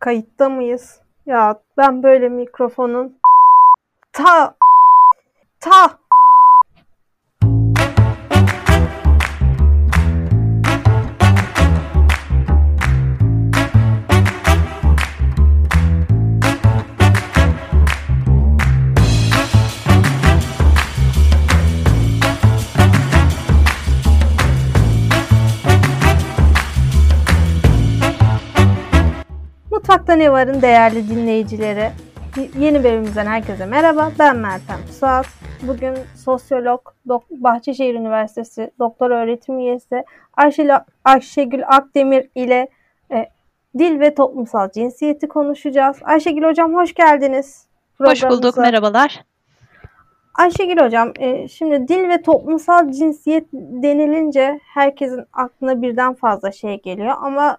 Kayıtta mıyız? Ya ben böyle mikrofonun ta ta Mutfakta Ne Var'ın değerli dinleyicileri. Yeni bölümümüzden herkese merhaba. Ben Meltem Suat. Bugün sosyolog, Bahçeşehir Üniversitesi doktor öğretim üyesi Ayşe Ayşegül Akdemir ile e, dil ve toplumsal cinsiyeti konuşacağız. Ayşegül Hocam hoş geldiniz. Hoş bulduk, merhabalar. Ayşegül Hocam, e, şimdi dil ve toplumsal cinsiyet denilince herkesin aklına birden fazla şey geliyor ama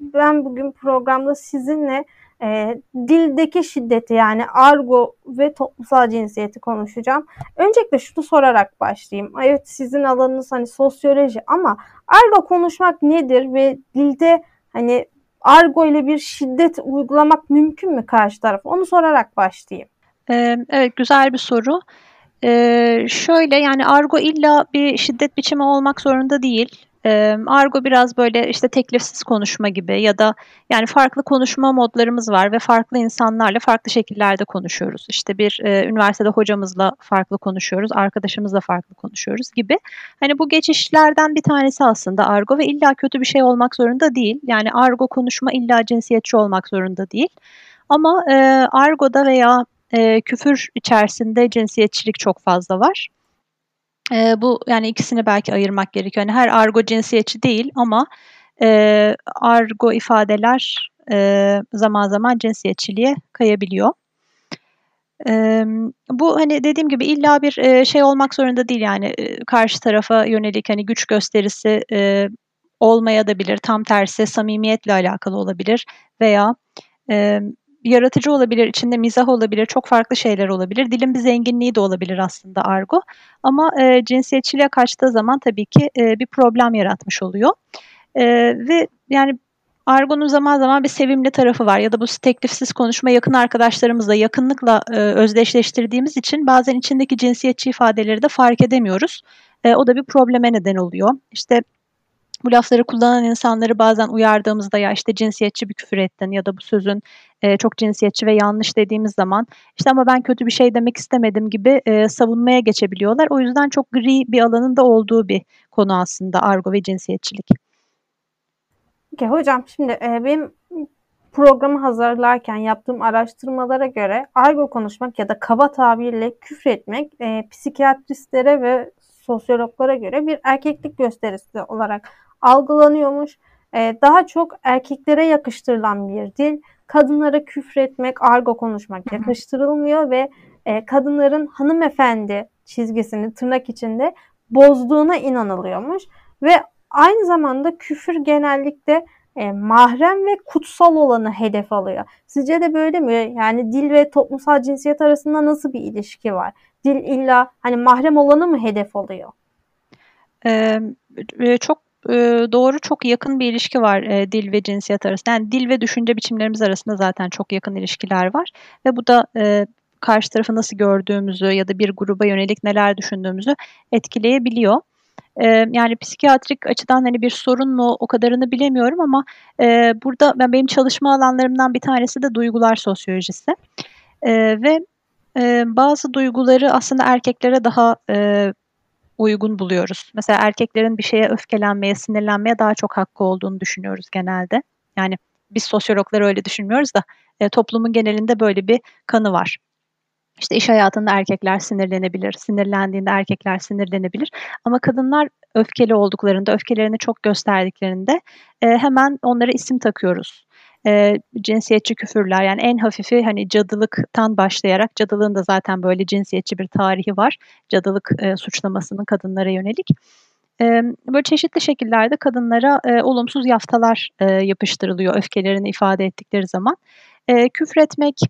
ben bugün programda sizinle e, dildeki şiddeti yani argo ve toplumsal cinsiyeti konuşacağım. Öncelikle şunu sorarak başlayayım. Evet sizin alanınız hani sosyoloji ama argo konuşmak nedir ve dilde hani argo ile bir şiddet uygulamak mümkün mü karşı taraf? Onu sorarak başlayayım. Ee, evet güzel bir soru. Ee, şöyle yani argo illa bir şiddet biçimi olmak zorunda değil. Argo biraz böyle işte teklifsiz konuşma gibi ya da yani farklı konuşma modlarımız var ve farklı insanlarla farklı şekillerde konuşuyoruz. İşte bir e, üniversitede hocamızla farklı konuşuyoruz, arkadaşımızla farklı konuşuyoruz gibi. Hani bu geçişlerden bir tanesi aslında argo ve illa kötü bir şey olmak zorunda değil. Yani argo konuşma illa cinsiyetçi olmak zorunda değil. Ama e, argoda veya e, küfür içerisinde cinsiyetçilik çok fazla var. E, bu yani ikisini belki ayırmak gerekiyor. Yani her argo cinsiyetçi değil ama e, argo ifadeler e, zaman zaman cinsiyetçiliğe kayabiliyor. E, bu hani dediğim gibi illa bir e, şey olmak zorunda değil yani e, karşı tarafa yönelik hani güç gösterisi e, olmaya da bilir. Tam tersi samimiyetle alakalı olabilir veya e, yaratıcı olabilir, içinde mizah olabilir, çok farklı şeyler olabilir. Dilin bir zenginliği de olabilir aslında argo. Ama e, cinsiyetçiliğe kaçtığı zaman tabii ki e, bir problem yaratmış oluyor. E, ve yani argonun zaman zaman bir sevimli tarafı var ya da bu teklifsiz konuşma yakın arkadaşlarımızla yakınlıkla e, özdeşleştirdiğimiz için bazen içindeki cinsiyetçi ifadeleri de fark edemiyoruz. E, o da bir probleme neden oluyor. İşte bu lafları kullanan insanları bazen uyardığımızda ya işte cinsiyetçi bir küfür ettin ya da bu sözün e, çok cinsiyetçi ve yanlış dediğimiz zaman işte ama ben kötü bir şey demek istemedim gibi e, savunmaya geçebiliyorlar. O yüzden çok gri bir alanın da olduğu bir konu aslında argo ve cinsiyetçilik. Okay, hocam şimdi e, benim programı hazırlarken yaptığım araştırmalara göre argo konuşmak ya da kaba tabirle küfretmek e, psikiyatristlere ve sosyologlara göre bir erkeklik gösterisi olarak algılanıyormuş. E, daha çok erkeklere yakıştırılan bir dil. Kadınlara küfretmek, argo konuşmak yakıştırılmıyor ve e, kadınların hanımefendi çizgisini tırnak içinde bozduğuna inanılıyormuş. Ve aynı zamanda küfür genellikle e, mahrem ve kutsal olanı hedef alıyor. Sizce de böyle mi? Yani dil ve toplumsal cinsiyet arasında nasıl bir ilişki var? Dil illa hani mahrem olanı mı hedef alıyor? Ee, çok doğru çok yakın bir ilişki var e, dil ve cinsiyet arasında. Yani dil ve düşünce biçimlerimiz arasında zaten çok yakın ilişkiler var ve bu da e, karşı tarafı nasıl gördüğümüzü ya da bir gruba yönelik neler düşündüğümüzü etkileyebiliyor. E, yani psikiyatrik açıdan hani bir sorun mu o kadarını bilemiyorum ama e, burada ben benim çalışma alanlarımdan bir tanesi de duygular sosyolojisi e, ve e, bazı duyguları aslında erkeklere daha e, uygun buluyoruz. Mesela erkeklerin bir şeye öfkelenmeye, sinirlenmeye daha çok hakkı olduğunu düşünüyoruz genelde. Yani biz sosyologlar öyle düşünmüyoruz da e, toplumun genelinde böyle bir kanı var. İşte iş hayatında erkekler sinirlenebilir, sinirlendiğinde erkekler sinirlenebilir. Ama kadınlar öfkeli olduklarında, öfkelerini çok gösterdiklerinde e, hemen onlara isim takıyoruz e, cinsiyetçi küfürler yani en hafifi hani cadılıktan başlayarak cadılığın da zaten böyle cinsiyetçi bir tarihi var. Cadılık e, suçlamasının kadınlara yönelik. E, böyle çeşitli şekillerde kadınlara e, olumsuz yaftalar e, yapıştırılıyor öfkelerini ifade ettikleri zaman. E, küfretmek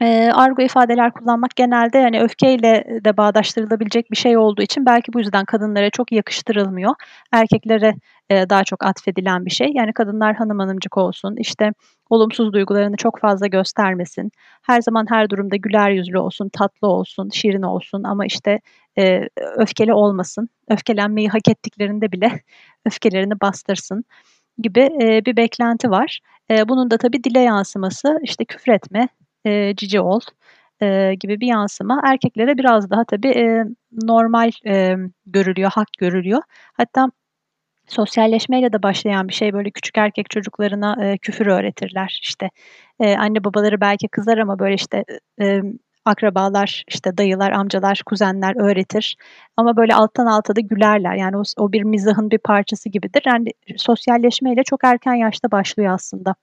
e, argo ifadeler kullanmak genelde yani öfkeyle de bağdaştırılabilecek bir şey olduğu için belki bu yüzden kadınlara çok yakıştırılmıyor. Erkeklere e, daha çok atfedilen bir şey. Yani kadınlar hanım hanımcık olsun, işte olumsuz duygularını çok fazla göstermesin. Her zaman her durumda güler yüzlü olsun, tatlı olsun, şirin olsun ama işte e, öfkeli olmasın. Öfkelenmeyi hak ettiklerinde bile öfkelerini bastırsın gibi e, bir beklenti var. E, bunun da tabii dile yansıması işte küfretme, e, cici ol e, gibi bir yansıma. Erkeklere biraz daha tabii e, normal e, görülüyor, hak görülüyor. Hatta sosyalleşmeyle de başlayan bir şey böyle küçük erkek çocuklarına e, küfür öğretirler. İşte e, anne babaları belki kızar ama böyle işte e, akrabalar, işte dayılar, amcalar, kuzenler öğretir. Ama böyle alttan alta da gülerler. Yani o, o bir mizahın bir parçası gibidir. Yani sosyalleşmeyle çok erken yaşta başlıyor aslında.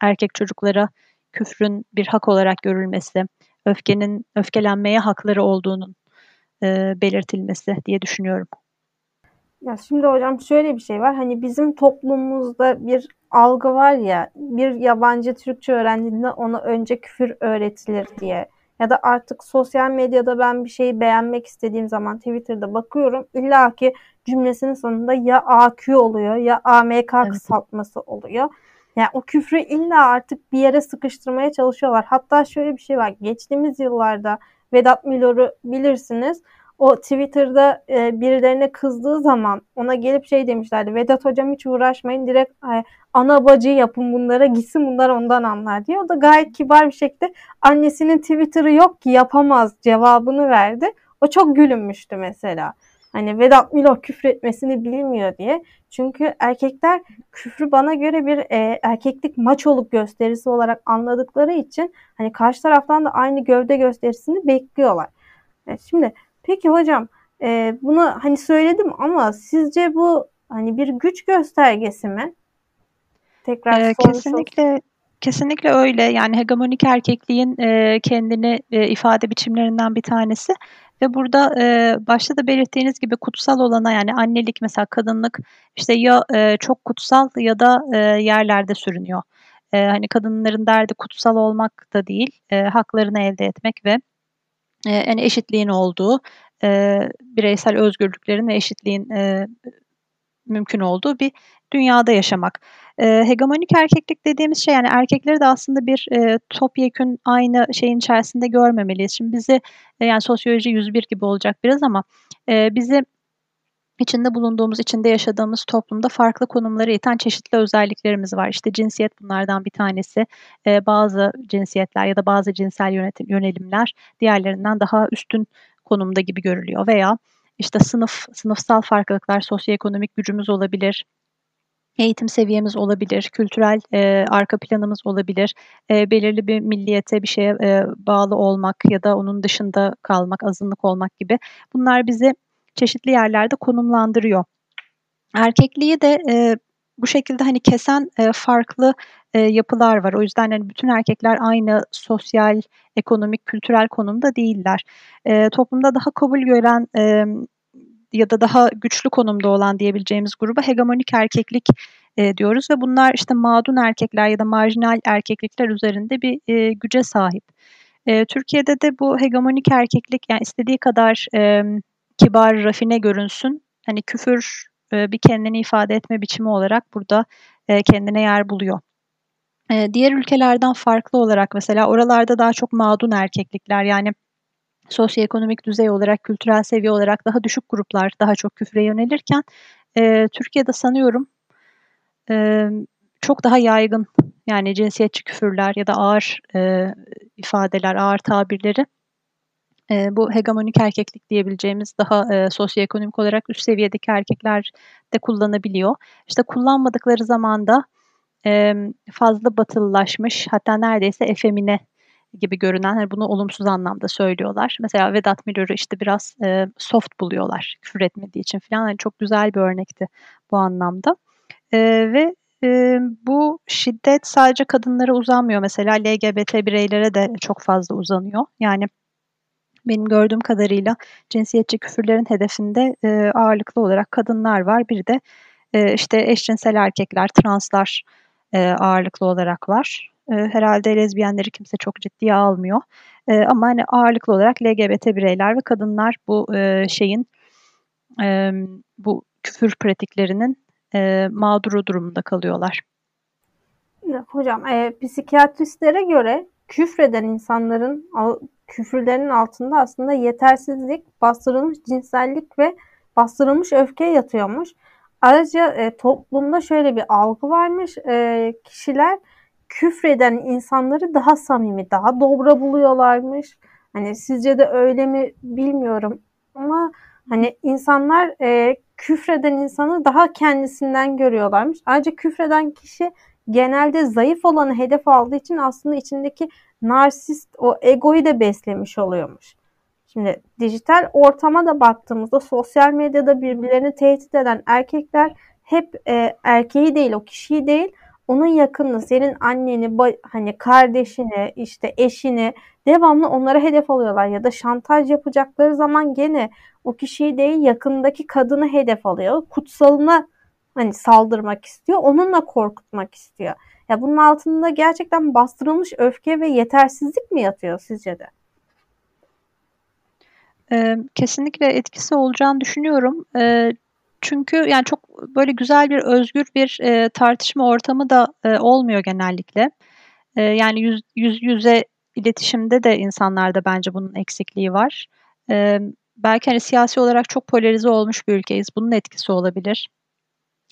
Erkek çocuklara küfrün bir hak olarak görülmesi, öfkenin öfkelenmeye hakları olduğunun e, belirtilmesi diye düşünüyorum. Ya şimdi hocam şöyle bir şey var. Hani bizim toplumumuzda bir algı var ya bir yabancı Türkçe öğrendiğinde ona önce küfür öğretilir diye. Ya da artık sosyal medyada ben bir şeyi beğenmek istediğim zaman Twitter'da bakıyorum. İlla ki cümlesinin sonunda ya AQ oluyor ya AMK evet. kısaltması oluyor. Yani o küfrü illa artık bir yere sıkıştırmaya çalışıyorlar. Hatta şöyle bir şey var. Geçtiğimiz yıllarda Vedat Milor'u bilirsiniz. O Twitter'da e, birilerine kızdığı zaman ona gelip şey demişlerdi. Vedat hocam hiç uğraşmayın direkt e, ana bacı yapın bunlara gitsin bunlar ondan anlar diye. O da gayet kibar bir şekilde annesinin Twitter'ı yok ki yapamaz cevabını verdi. O çok gülünmüştü mesela. Hani Vedat Milor küfretmesini bilmiyor diye. Çünkü erkekler küfrü bana göre bir e, erkeklik maçoluk gösterisi olarak anladıkları için hani karşı taraftan da aynı gövde gösterisini bekliyorlar. Evet, şimdi peki hocam e, bunu hani söyledim ama sizce bu hani bir güç göstergesi mi? Tekrar ee, kesinlikle. Kesinlikle öyle. Yani hegemonik erkekliğin e, kendini e, ifade biçimlerinden bir tanesi. Ve burada e, başta da belirttiğiniz gibi kutsal olana yani annelik mesela kadınlık işte ya e, çok kutsal ya da e, yerlerde sürünüyor. E, hani kadınların derdi kutsal olmak da değil, e, haklarını elde etmek ve e, yani eşitliğin olduğu, e, bireysel özgürlüklerin ve eşitliğin e, mümkün olduğu bir dünyada yaşamak. E, hegemonik erkeklik dediğimiz şey yani erkekleri de aslında bir e, topyekün aynı şeyin içerisinde görmemeliyiz. Şimdi bizi e, yani sosyoloji 101 gibi olacak biraz ama e, bizi içinde bulunduğumuz, içinde yaşadığımız toplumda farklı konumları iten çeşitli özelliklerimiz var. İşte cinsiyet bunlardan bir tanesi. Ee, bazı cinsiyetler ya da bazı cinsel yönetim, yönelimler diğerlerinden daha üstün konumda gibi görülüyor. Veya işte sınıf, sınıfsal farklılıklar, sosyoekonomik gücümüz olabilir, eğitim seviyemiz olabilir, kültürel e, arka planımız olabilir, e, belirli bir milliyete bir şeye e, bağlı olmak ya da onun dışında kalmak, azınlık olmak gibi bunlar bizi çeşitli yerlerde konumlandırıyor. Erkekliği de e, bu şekilde hani kesen e, farklı e, yapılar var. O yüzden hani bütün erkekler aynı sosyal, ekonomik, kültürel konumda değiller. E, toplumda daha kabul gören e, ya da daha güçlü konumda olan diyebileceğimiz gruba hegemonik erkeklik e, diyoruz ve bunlar işte mağdun erkekler ya da marjinal erkeklikler üzerinde bir e, güce sahip. E, Türkiye'de de bu hegemonik erkeklik yani istediği kadar e, kibar, rafine görünsün. Hani küfür e, bir kendini ifade etme biçimi olarak burada e, kendine yer buluyor. E, diğer ülkelerden farklı olarak mesela oralarda daha çok mağdun erkeklikler yani sosyoekonomik düzey olarak, kültürel seviye olarak daha düşük gruplar daha çok küfre yönelirken e, Türkiye'de sanıyorum e, çok daha yaygın yani cinsiyetçi küfürler ya da ağır e, ifadeler, ağır tabirleri e, bu hegemonik erkeklik diyebileceğimiz daha e, sosyoekonomik olarak üst seviyedeki erkekler de kullanabiliyor. İşte kullanmadıkları zaman da e, fazla batılılaşmış hatta neredeyse efemine gibi görünen hani bunu olumsuz anlamda söylüyorlar. Mesela Vedat Milor'u işte biraz e, soft buluyorlar küfür etmediği için falan. Yani çok güzel bir örnekti bu anlamda. E, ve e, bu şiddet sadece kadınlara uzanmıyor. Mesela LGBT bireylere de çok fazla uzanıyor. Yani benim gördüğüm kadarıyla cinsiyetçi küfürlerin hedefinde e, ağırlıklı olarak kadınlar var. Bir de e, işte eşcinsel erkekler, translar e, ağırlıklı olarak var. E, herhalde lezbiyenleri kimse çok ciddiye almıyor. E, ama hani ağırlıklı olarak LGBT bireyler ve kadınlar bu e, şeyin e, bu küfür pratiklerinin e, mağduru durumunda kalıyorlar. Hocam e, psikiyatristlere göre küfreden insanların küfürlerinin altında aslında yetersizlik, bastırılmış cinsellik ve bastırılmış öfke yatıyormuş. Ayrıca e, toplumda şöyle bir algı varmış. E, kişiler küfreden insanları daha samimi, daha dobra buluyorlarmış. Hani sizce de öyle mi bilmiyorum ama hani insanlar e, küfreden insanı daha kendisinden görüyorlarmış. Ayrıca küfreden kişi genelde zayıf olanı hedef aldığı için aslında içindeki narsist o egoyu da beslemiş oluyormuş. Şimdi dijital ortama da baktığımızda sosyal medyada birbirlerini tehdit eden erkekler hep e, erkeği değil o kişiyi değil onun yakınını senin anneni hani kardeşini işte eşini devamlı onlara hedef alıyorlar ya da şantaj yapacakları zaman gene o kişiyi değil yakındaki kadını hedef alıyor kutsalına hani saldırmak istiyor onunla korkutmak istiyor. Ya bunun altında gerçekten bastırılmış öfke ve yetersizlik mi yatıyor sizce de? kesinlikle etkisi olacağını düşünüyorum. Çünkü yani çok böyle güzel bir özgür bir tartışma ortamı da olmuyor genellikle. yani yüz, yüz yüze iletişimde de insanlarda bence bunun eksikliği var. belki hani siyasi olarak çok polarize olmuş bir ülkeyiz. Bunun etkisi olabilir.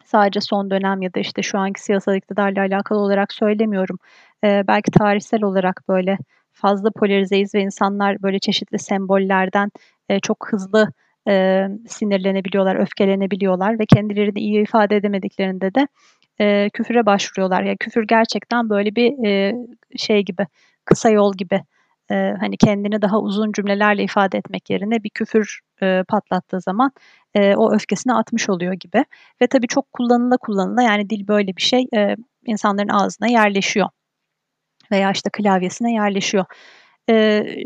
Sadece son dönem ya da işte şu anki siyasal iktidarla alakalı olarak söylemiyorum. belki tarihsel olarak böyle fazla polarizeyiz ve insanlar böyle çeşitli sembollerden e, çok hızlı e, sinirlenebiliyorlar, öfkelenebiliyorlar ve kendilerini iyi ifade edemediklerinde de e, küfüre başvuruyorlar. Yani küfür gerçekten böyle bir e, şey gibi, kısa yol gibi. E, hani kendini daha uzun cümlelerle ifade etmek yerine bir küfür e, patlattığı zaman e, o öfkesini atmış oluyor gibi. Ve tabii çok kullanıla kullanıla yani dil böyle bir şey e, insanların ağzına yerleşiyor veya işte klavyesine yerleşiyor.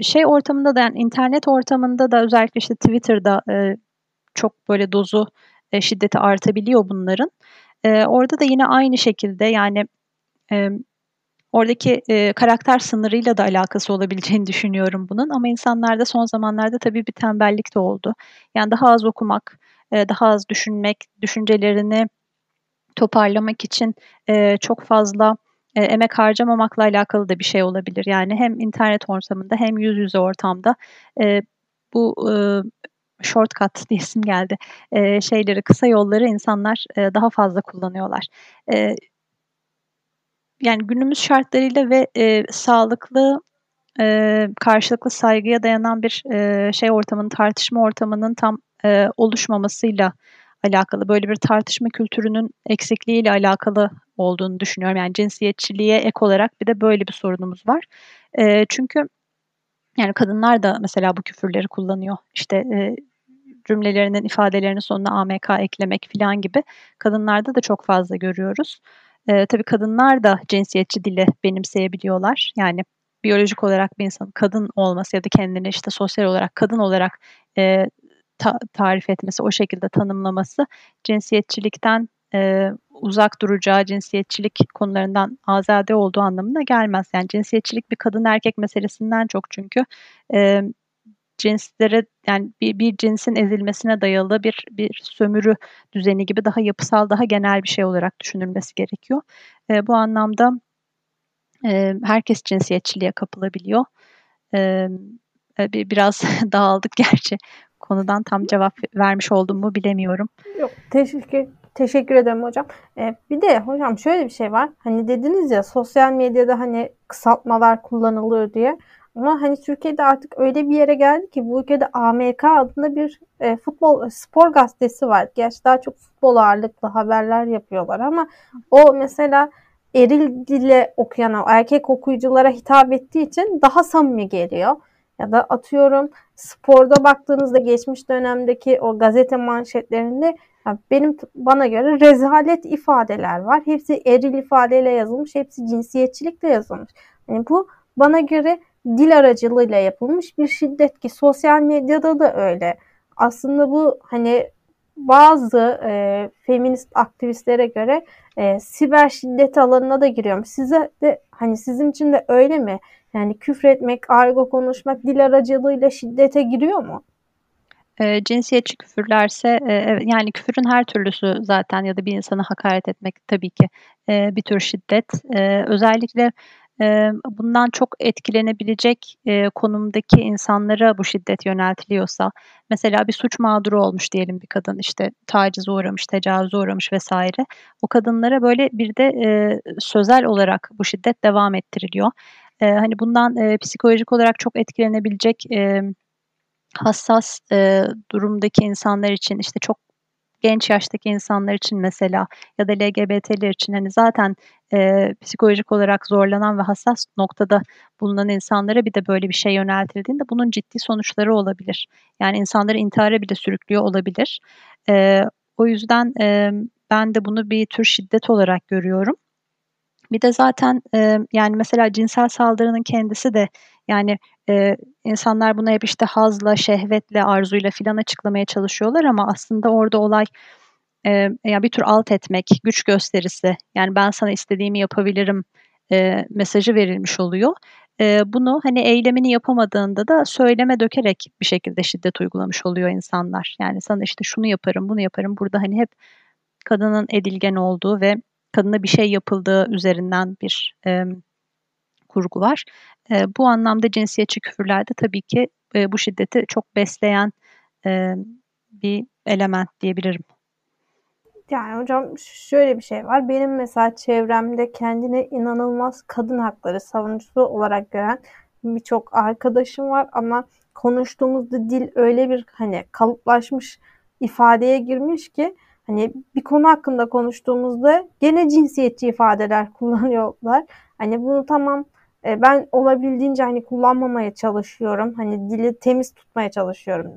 Şey ortamında da yani internet ortamında da özellikle işte Twitter'da çok böyle dozu şiddeti artabiliyor bunların. Orada da yine aynı şekilde yani oradaki karakter sınırıyla da alakası olabileceğini düşünüyorum bunun. Ama insanlarda son zamanlarda tabii bir tembellik de oldu. Yani daha az okumak, daha az düşünmek, düşüncelerini toparlamak için çok fazla e, emek harcamamakla alakalı da bir şey olabilir. Yani hem internet ortamında hem yüz yüze ortamda e, bu e, shortcut diye isim geldi. E, şeyleri, kısa yolları insanlar e, daha fazla kullanıyorlar. E, yani günümüz şartlarıyla ve e, sağlıklı e, karşılıklı saygıya dayanan bir e, şey ortamının, tartışma ortamının tam e, oluşmamasıyla alakalı, böyle bir tartışma kültürünün eksikliğiyle alakalı olduğunu düşünüyorum. Yani cinsiyetçiliğe ek olarak bir de böyle bir sorunumuz var. E, çünkü yani kadınlar da mesela bu küfürleri kullanıyor. İşte e, cümlelerinin ifadelerinin sonuna AMK eklemek falan gibi kadınlarda da çok fazla görüyoruz. E, tabii kadınlar da cinsiyetçi dili benimseyebiliyorlar. Yani biyolojik olarak bir insanın kadın olması ya da kendini işte sosyal olarak kadın olarak e, ta- tarif etmesi, o şekilde tanımlaması cinsiyetçilikten e, uzak duracağı cinsiyetçilik konularından azade olduğu anlamına gelmez. Yani cinsiyetçilik bir kadın erkek meselesinden çok çünkü e, cinslere yani bir, bir cinsin ezilmesine dayalı bir bir sömürü düzeni gibi daha yapısal daha genel bir şey olarak düşünülmesi gerekiyor. E, bu anlamda e, herkes cinsiyetçiliğe kapılabiliyor. E, bir biraz dağıldık gerçi konudan tam cevap vermiş oldum mu bilemiyorum. Yok teşekkür teşekkür ederim hocam. Ee, bir de hocam şöyle bir şey var. Hani dediniz ya sosyal medyada hani kısaltmalar kullanılıyor diye. Ama hani Türkiye'de artık öyle bir yere geldi ki bu ülkede AMK adında bir e, futbol spor gazetesi var. Gerçi daha çok futbol ağırlıklı haberler yapıyorlar ama o mesela eril dile okuyan o erkek okuyuculara hitap ettiği için daha samimi geliyor. Ya da atıyorum sporda baktığınızda geçmiş dönemdeki o gazete manşetlerinde benim bana göre rezalet ifadeler var. Hepsi eril ifadeyle yazılmış, hepsi cinsiyetçilikle yazılmış. Yani bu bana göre dil aracılığıyla yapılmış bir şiddet ki sosyal medyada da öyle. Aslında bu hani bazı e, feminist aktivistlere göre e, siber şiddet alanına da giriyorum. Size de hani sizin için de öyle mi? Yani küfretmek, argo konuşmak, dil aracılığıyla şiddete giriyor mu? E, cinsiyetçi küfürlerse e, yani küfürün her türlüsü zaten ya da bir insana hakaret etmek tabii ki e, bir tür şiddet. E, özellikle e, bundan çok etkilenebilecek e, konumdaki insanlara bu şiddet yöneltiliyorsa mesela bir suç mağduru olmuş diyelim bir kadın işte taciz uğramış, tecavüze uğramış vesaire. O kadınlara böyle bir de e, sözel olarak bu şiddet devam ettiriliyor. E, hani bundan e, psikolojik olarak çok etkilenebilecek e, hassas e, durumdaki insanlar için işte çok genç yaştaki insanlar için mesela ya da LGBT'ler için hani zaten e, psikolojik olarak zorlanan ve hassas noktada bulunan insanlara bir de böyle bir şey yöneltildiğinde bunun ciddi sonuçları olabilir. Yani insanları intihara bile sürüklüyor olabilir. E, o yüzden e, ben de bunu bir tür şiddet olarak görüyorum. Bir de zaten e, yani mesela cinsel saldırının kendisi de yani e, insanlar bunu hep işte hazla, şehvetle, arzuyla filan açıklamaya çalışıyorlar ama aslında orada olay e, yani bir tür alt etmek, güç gösterisi. Yani ben sana istediğimi yapabilirim e, mesajı verilmiş oluyor. E, bunu hani eylemini yapamadığında da söyleme dökerek bir şekilde şiddet uygulamış oluyor insanlar. Yani sana işte şunu yaparım, bunu yaparım. Burada hani hep kadının edilgen olduğu ve kadına bir şey yapıldığı üzerinden bir e, kurgu var. E, bu anlamda cinsiyetçi küfürlerde tabii ki e, bu şiddeti çok besleyen e, bir element diyebilirim. Yani hocam şöyle bir şey var. Benim mesela çevremde kendine inanılmaz kadın hakları savunucusu olarak gören birçok arkadaşım var ama konuştuğumuzda dil öyle bir hani kalıplaşmış ifadeye girmiş ki hani bir konu hakkında konuştuğumuzda gene cinsiyetçi ifadeler kullanıyorlar. Hani bunu tamam e, ben olabildiğince hani kullanmamaya çalışıyorum. Hani dili temiz tutmaya çalışıyorum.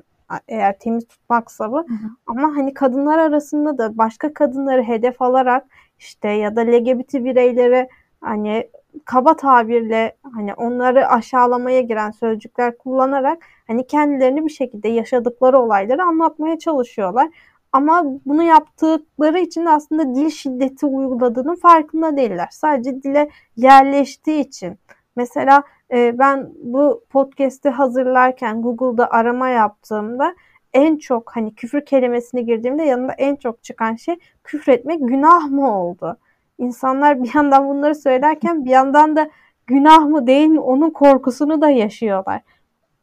Eğer temiz tutmaksa bu. Hı hı. Ama hani kadınlar arasında da başka kadınları hedef alarak işte ya da LGBT bireylere hani kaba tabirle hani onları aşağılamaya giren sözcükler kullanarak hani kendilerini bir şekilde yaşadıkları olayları anlatmaya çalışıyorlar. Ama bunu yaptıkları için de aslında dil şiddeti uyguladığının farkında değiller. Sadece dile yerleştiği için. Mesela e, ben bu podcast'i hazırlarken Google'da arama yaptığımda en çok hani küfür kelimesini girdiğimde yanında en çok çıkan şey küfretmek günah mı oldu? İnsanlar bir yandan bunları söylerken bir yandan da günah mı değil mi onun korkusunu da yaşıyorlar.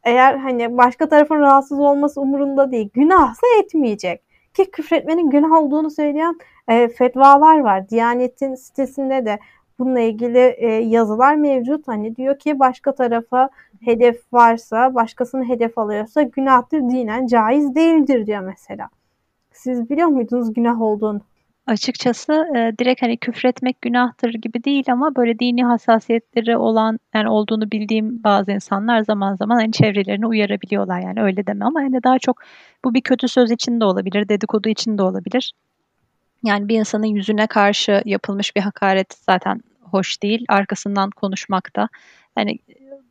Eğer hani başka tarafın rahatsız olması umurunda değil. Günahsa etmeyecek. Ki küfretmenin günah olduğunu söyleyen e, fetvalar var. Diyanet'in sitesinde de bununla ilgili e, yazılar mevcut. Hani diyor ki başka tarafa hedef varsa, başkasını hedef alıyorsa günahtır dinen caiz değildir diyor mesela. Siz biliyor muydunuz günah olduğunu? Açıkçası e, direkt hani küfretmek günahtır gibi değil ama böyle dini hassasiyetleri olan yani olduğunu bildiğim bazı insanlar zaman zaman hani çevrelerini uyarabiliyorlar yani öyle deme ama hani daha çok bu bir kötü söz için de olabilir, dedikodu için de olabilir. Yani bir insanın yüzüne karşı yapılmış bir hakaret zaten hoş değil. Arkasından konuşmak da. Yani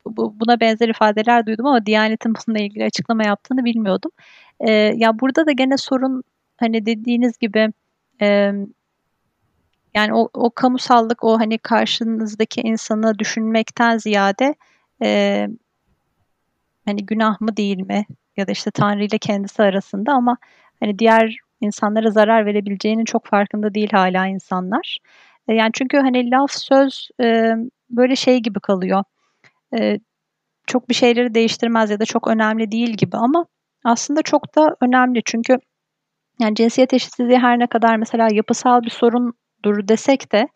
bu, buna benzer ifadeler duydum ama Diyanet'in bununla ilgili açıklama yaptığını bilmiyordum. Ee, ya burada da gene sorun hani dediğiniz gibi e, yani o, o kamusallık o hani karşınızdaki insanı düşünmekten ziyade e, hani günah mı değil mi ya da işte Tanrı ile kendisi arasında ama hani diğer insanlara zarar verebileceğinin çok farkında değil hala insanlar. E, yani çünkü hani laf söz e, böyle şey gibi kalıyor. E, çok bir şeyleri değiştirmez ya da çok önemli değil gibi ama aslında çok da önemli çünkü yani cinsiyet eşitsizliği her ne kadar mesela yapısal bir sorundur desek de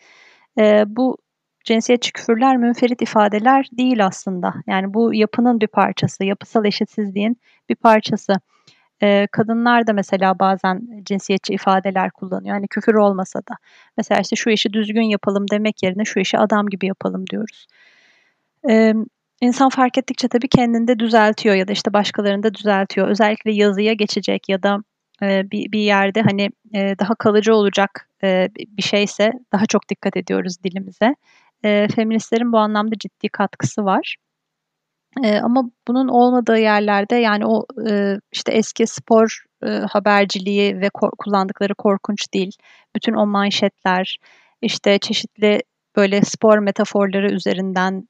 e, bu cinsiyetçi küfürler münferit ifadeler değil aslında. Yani bu yapının bir parçası, yapısal eşitsizliğin bir parçası. E, kadınlar da mesela bazen cinsiyetçi ifadeler kullanıyor. Yani küfür olmasa da. Mesela işte şu işi düzgün yapalım demek yerine şu işi adam gibi yapalım diyoruz. E, insan fark ettikçe tabii kendinde düzeltiyor ya da işte başkalarında düzeltiyor. Özellikle yazıya geçecek ya da e, bir, bir yerde hani e, daha kalıcı olacak e, bir şeyse daha çok dikkat ediyoruz dilimize. E, feministlerin bu anlamda ciddi katkısı var. E, ama bunun olmadığı yerlerde yani o işte eski spor haberciliği ve kullandıkları korkunç dil, bütün o manşetler, işte çeşitli böyle spor metaforları üzerinden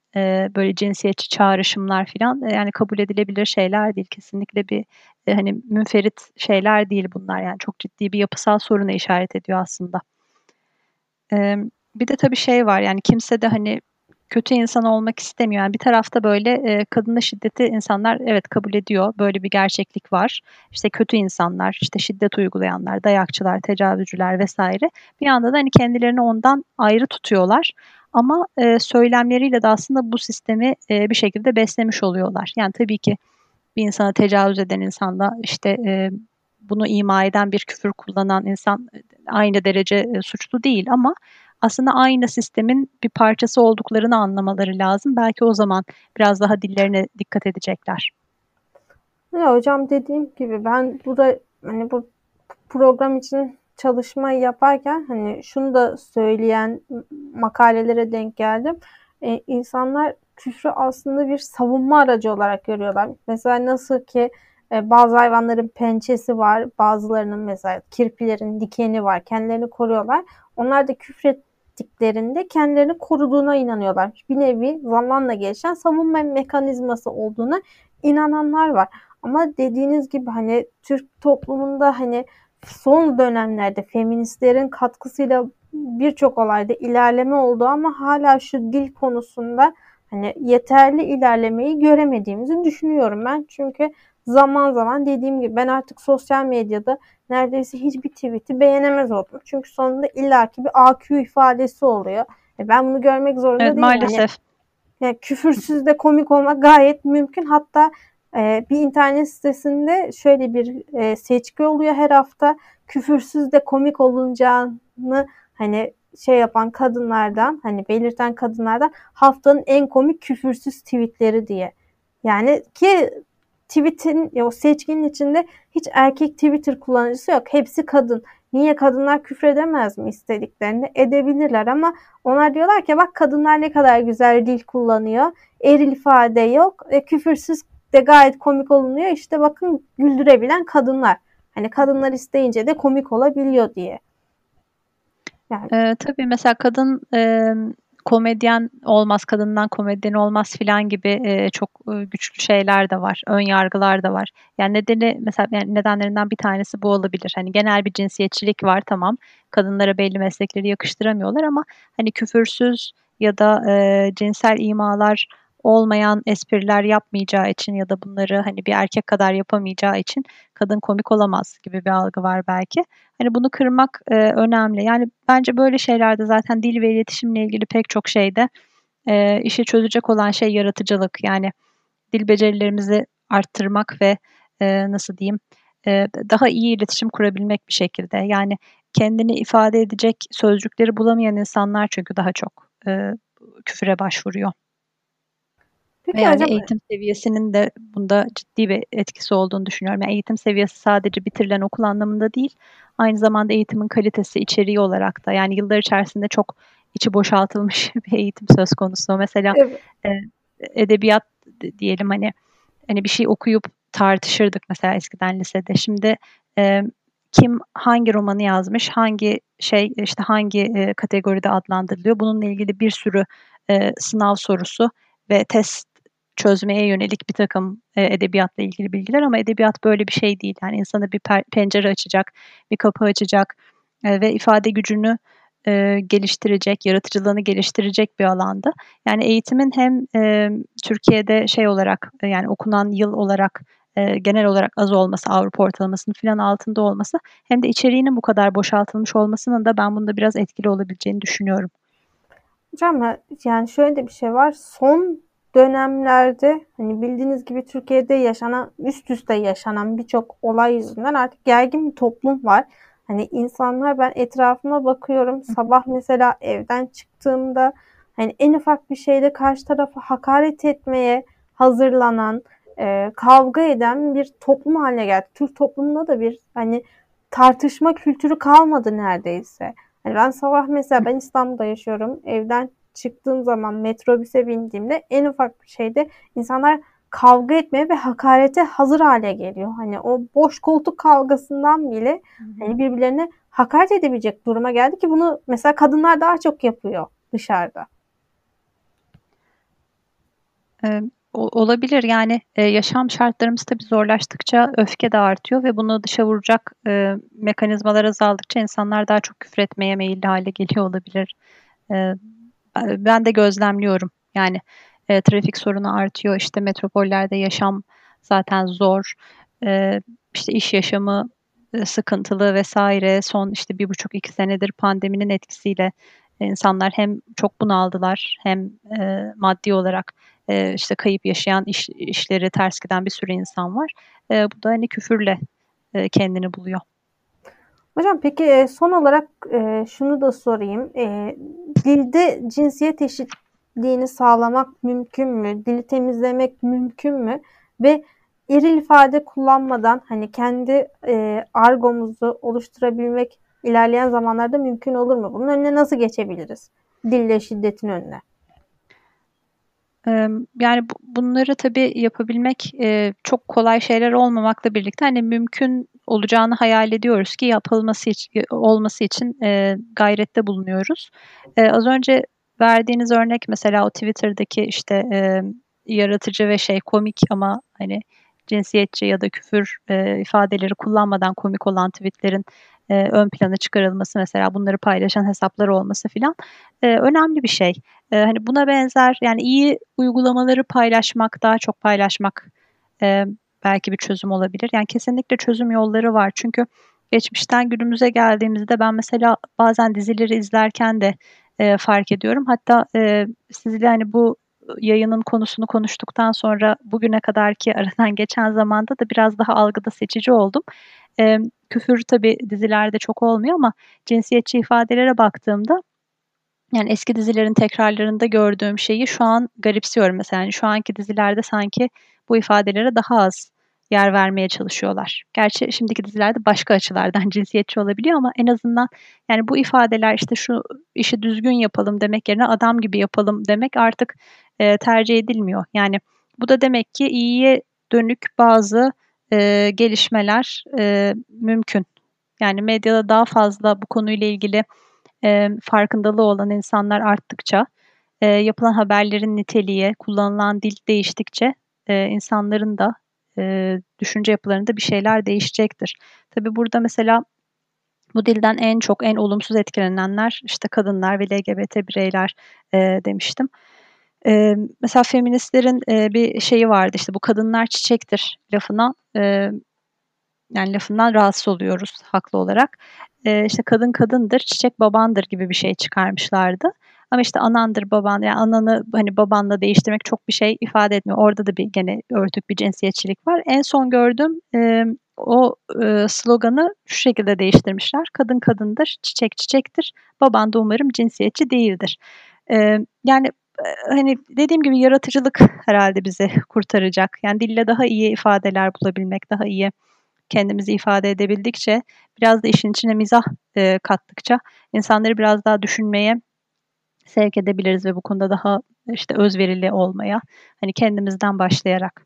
böyle cinsiyetçi çağrışımlar falan yani kabul edilebilir şeyler değil. Kesinlikle bir hani münferit şeyler değil bunlar yani çok ciddi bir yapısal soruna işaret ediyor aslında. E, bir de tabii şey var yani kimse de hani kötü insan olmak istemiyor. Yani bir tarafta böyle e, kadına şiddeti insanlar evet kabul ediyor. Böyle bir gerçeklik var. İşte kötü insanlar, işte şiddet uygulayanlar, dayakçılar, tecavüzcüler vesaire. Bir anda da hani kendilerini ondan ayrı tutuyorlar. Ama e, söylemleriyle de aslında bu sistemi e, bir şekilde beslemiş oluyorlar. Yani tabii ki bir insana tecavüz eden insanla işte e, bunu ima eden bir küfür kullanan insan aynı derece e, suçlu değil ama aslında aynı sistemin bir parçası olduklarını anlamaları lazım. Belki o zaman biraz daha dillerine dikkat edecekler. Ya hocam dediğim gibi ben burada hani bu program için çalışmayı yaparken hani şunu da söyleyen makalelere denk geldim. Ee, insanlar küfrü aslında bir savunma aracı olarak görüyorlar. Mesela nasıl ki e, bazı hayvanların pençesi var, bazılarının mesela kirpilerin dikeni var, kendilerini koruyorlar. Onlar da küfret ettiklerinde kendilerini koruduğuna inanıyorlar. Bir nevi zamanla gelişen savunma mekanizması olduğuna inananlar var. Ama dediğiniz gibi hani Türk toplumunda hani son dönemlerde feministlerin katkısıyla birçok olayda ilerleme oldu ama hala şu dil konusunda hani yeterli ilerlemeyi göremediğimizi düşünüyorum ben. Çünkü zaman zaman dediğim gibi ben artık sosyal medyada neredeyse hiçbir tweet'i beğenemez oldum. Çünkü sonunda illaki bir AQ ifadesi oluyor. E ben bunu görmek zorunda evet, değilim. Maalesef. Yani, yani küfürsüz de komik olmak gayet mümkün. Hatta e, bir internet sitesinde şöyle bir e, seçki oluyor her hafta. Küfürsüz de komik olunacağını hani şey yapan kadınlardan hani belirten kadınlardan haftanın en komik küfürsüz tweetleri diye. Yani ki tweet'in o seçkinin içinde hiç erkek Twitter kullanıcısı yok. Hepsi kadın. Niye kadınlar küfredemez mi istediklerini? Edebilirler ama onlar diyorlar ki bak kadınlar ne kadar güzel dil kullanıyor. Eril ifade yok. E, küfürsüz de gayet komik olunuyor. İşte bakın güldürebilen kadınlar. Hani kadınlar isteyince de komik olabiliyor diye. Yani. Ee, tabii mesela kadın e, komedyen olmaz, kadından komedyen olmaz filan gibi e, çok e, güçlü şeyler de var. Ön yargılar da var. Yani nedeni mesela yani nedenlerinden bir tanesi bu olabilir. Hani genel bir cinsiyetçilik var tamam. Kadınlara belli meslekleri yakıştıramıyorlar ama hani küfürsüz ya da e, cinsel imalar olmayan espriler yapmayacağı için ya da bunları hani bir erkek kadar yapamayacağı için kadın komik olamaz gibi bir algı var belki. Hani bunu kırmak e, önemli. Yani bence böyle şeylerde zaten dil ve iletişimle ilgili pek çok şeyde e, işi çözecek olan şey yaratıcılık. Yani dil becerilerimizi arttırmak ve e, nasıl diyeyim e, daha iyi iletişim kurabilmek bir şekilde. Yani kendini ifade edecek sözcükleri bulamayan insanlar çünkü daha çok e, küfüre başvuruyor. Peki yani hocam, eğitim seviyesinin de bunda ciddi bir etkisi olduğunu düşünüyorum. Yani eğitim seviyesi sadece bitirilen okul anlamında değil, aynı zamanda eğitimin kalitesi, içeriği olarak da yani yıllar içerisinde çok içi boşaltılmış bir eğitim söz konusu. Mesela evet. e, edebiyat diyelim hani hani bir şey okuyup tartışırdık mesela eskiden lisede. Şimdi e, kim hangi romanı yazmış, hangi şey işte hangi e, kategoride adlandırılıyor. Bununla ilgili bir sürü e, sınav sorusu ve test çözmeye yönelik bir takım e, edebiyatla ilgili bilgiler ama edebiyat böyle bir şey değil. Yani insana bir pencere açacak, bir kapı açacak e, ve ifade gücünü e, geliştirecek, yaratıcılığını geliştirecek bir alanda. Yani eğitimin hem e, Türkiye'de şey olarak e, yani okunan yıl olarak e, genel olarak az olması, Avrupa ortalamasının filan altında olması hem de içeriğinin bu kadar boşaltılmış olmasının da ben bunda biraz etkili olabileceğini düşünüyorum. Hocam yani şöyle de bir şey var. Son dönemlerde hani bildiğiniz gibi Türkiye'de yaşanan üst üste yaşanan birçok olay yüzünden artık gergin bir toplum var. Hani insanlar ben etrafıma bakıyorum sabah mesela evden çıktığımda hani en ufak bir şeyde karşı tarafa hakaret etmeye hazırlanan, e, kavga eden bir toplum haline geldi. Türk toplumunda da bir hani tartışma kültürü kalmadı neredeyse. Hani ben sabah mesela ben İstanbul'da yaşıyorum. Evden çıktığım zaman metrobüse bindiğimde en ufak bir şeyde insanlar kavga etmeye ve hakarete hazır hale geliyor. Hani o boş koltuk kavgasından bile hani birbirlerine hakaret edebilecek duruma geldi ki bunu mesela kadınlar daha çok yapıyor dışarıda. Ee, olabilir yani e, yaşam şartlarımız tabii zorlaştıkça öfke de artıyor ve bunu dışa vuracak e, mekanizmalar azaldıkça insanlar daha çok küfür etmeye meyilli hale geliyor olabilir. E, ben de gözlemliyorum yani e, trafik sorunu artıyor işte metropollerde yaşam zaten zor e, işte iş yaşamı e, sıkıntılı vesaire son işte bir buçuk iki senedir pandeminin etkisiyle insanlar hem çok bunaldılar hem e, maddi olarak e, işte kayıp yaşayan iş, işleri ters giden bir sürü insan var. E, bu da hani küfürle e, kendini buluyor. Hocam peki e, son olarak e, şunu da sorayım. E, dilde cinsiyet eşitliğini sağlamak mümkün mü? Dili temizlemek mümkün mü? Ve eril ifade kullanmadan hani kendi argomuzu oluşturabilmek ilerleyen zamanlarda mümkün olur mu? Bunun önüne nasıl geçebiliriz? Dille şiddetin önüne. Yani bunları tabii yapabilmek çok kolay şeyler olmamakla birlikte hani mümkün olacağını hayal ediyoruz ki yapılması için olması için gayrette bulunuyoruz. Az önce verdiğiniz örnek mesela o Twitter'daki işte yaratıcı ve şey komik ama hani cinsiyetçi ya da küfür ifadeleri kullanmadan komik olan tweetlerin e, ön plana çıkarılması mesela bunları paylaşan hesaplar olması filan e, önemli bir şey. E, hani buna benzer yani iyi uygulamaları paylaşmak, daha çok paylaşmak e, belki bir çözüm olabilir. Yani kesinlikle çözüm yolları var. Çünkü geçmişten günümüze geldiğimizde ben mesela bazen dizileri izlerken de e, fark ediyorum. Hatta e, sizle hani bu yayının konusunu konuştuktan sonra bugüne kadarki aradan geçen zamanda da biraz daha algıda seçici oldum. E, küfür tabi dizilerde çok olmuyor ama cinsiyetçi ifadelere baktığımda yani eski dizilerin tekrarlarında gördüğüm şeyi şu an garipsiyorum mesela. Yani şu anki dizilerde sanki bu ifadelere daha az yer vermeye çalışıyorlar. Gerçi şimdiki dizilerde başka açılardan cinsiyetçi olabiliyor ama en azından yani bu ifadeler işte şu işi düzgün yapalım demek yerine adam gibi yapalım demek artık e, tercih edilmiyor. Yani bu da demek ki iyiye dönük bazı e, gelişmeler e, mümkün. Yani medyada daha fazla bu konuyla ilgili e, farkındalığı olan insanlar arttıkça, e, yapılan haberlerin niteliği, kullanılan dil değiştikçe e, insanların da e, düşünce yapılarında bir şeyler değişecektir. Tabi burada mesela bu dilden en çok, en olumsuz etkilenenler işte kadınlar ve LGBT bireyler e, demiştim. E, mesela feministlerin e, bir şeyi vardı işte bu kadınlar çiçektir lafına e, yani lafından rahatsız oluyoruz haklı olarak. E, işte kadın kadındır, çiçek babandır gibi bir şey çıkarmışlardı. Ama işte anandır baban yani ananı hani babanla değiştirmek çok bir şey ifade etmiyor. Orada da bir gene örtük bir cinsiyetçilik var. En son gördüğüm e, o e, sloganı şu şekilde değiştirmişler. Kadın kadındır, çiçek çiçektir. Baban da umarım cinsiyetçi değildir. E, yani hani dediğim gibi yaratıcılık herhalde bizi kurtaracak. Yani dille daha iyi ifadeler bulabilmek, daha iyi kendimizi ifade edebildikçe, biraz da işin içine mizah e, kattıkça insanları biraz daha düşünmeye sevk edebiliriz ve bu konuda daha işte özverili olmaya, hani kendimizden başlayarak.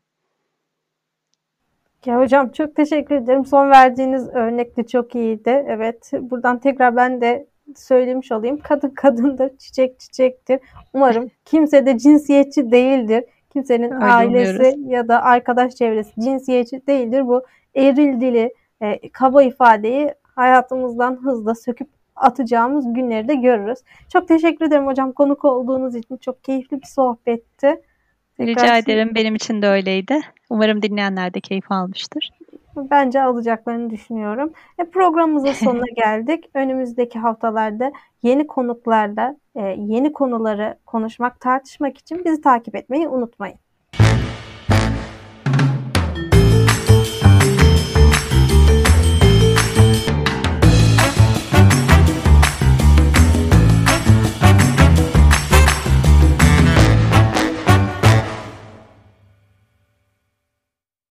Ya hocam çok teşekkür ederim. Son verdiğiniz örnek de çok iyiydi. Evet, buradan tekrar ben de söylemiş olayım. Kadın kadındır, çiçek çiçektir. Umarım kimse de cinsiyetçi değildir. Kimsenin Öyle ailesi umuyoruz. ya da arkadaş çevresi cinsiyetçi değildir. Bu eril dili, e, kaba ifadeyi hayatımızdan hızla söküp atacağımız günleri de görürüz. Çok teşekkür ederim hocam konuk olduğunuz için. Çok keyifli bir sohbetti. Tekrar Rica ederim. Benim için de öyleydi. Umarım dinleyenler de keyif almıştır. Bence alacaklarını düşünüyorum. E, programımızın sonuna geldik. Önümüzdeki haftalarda yeni konuklarla e, yeni konuları konuşmak, tartışmak için bizi takip etmeyi unutmayın.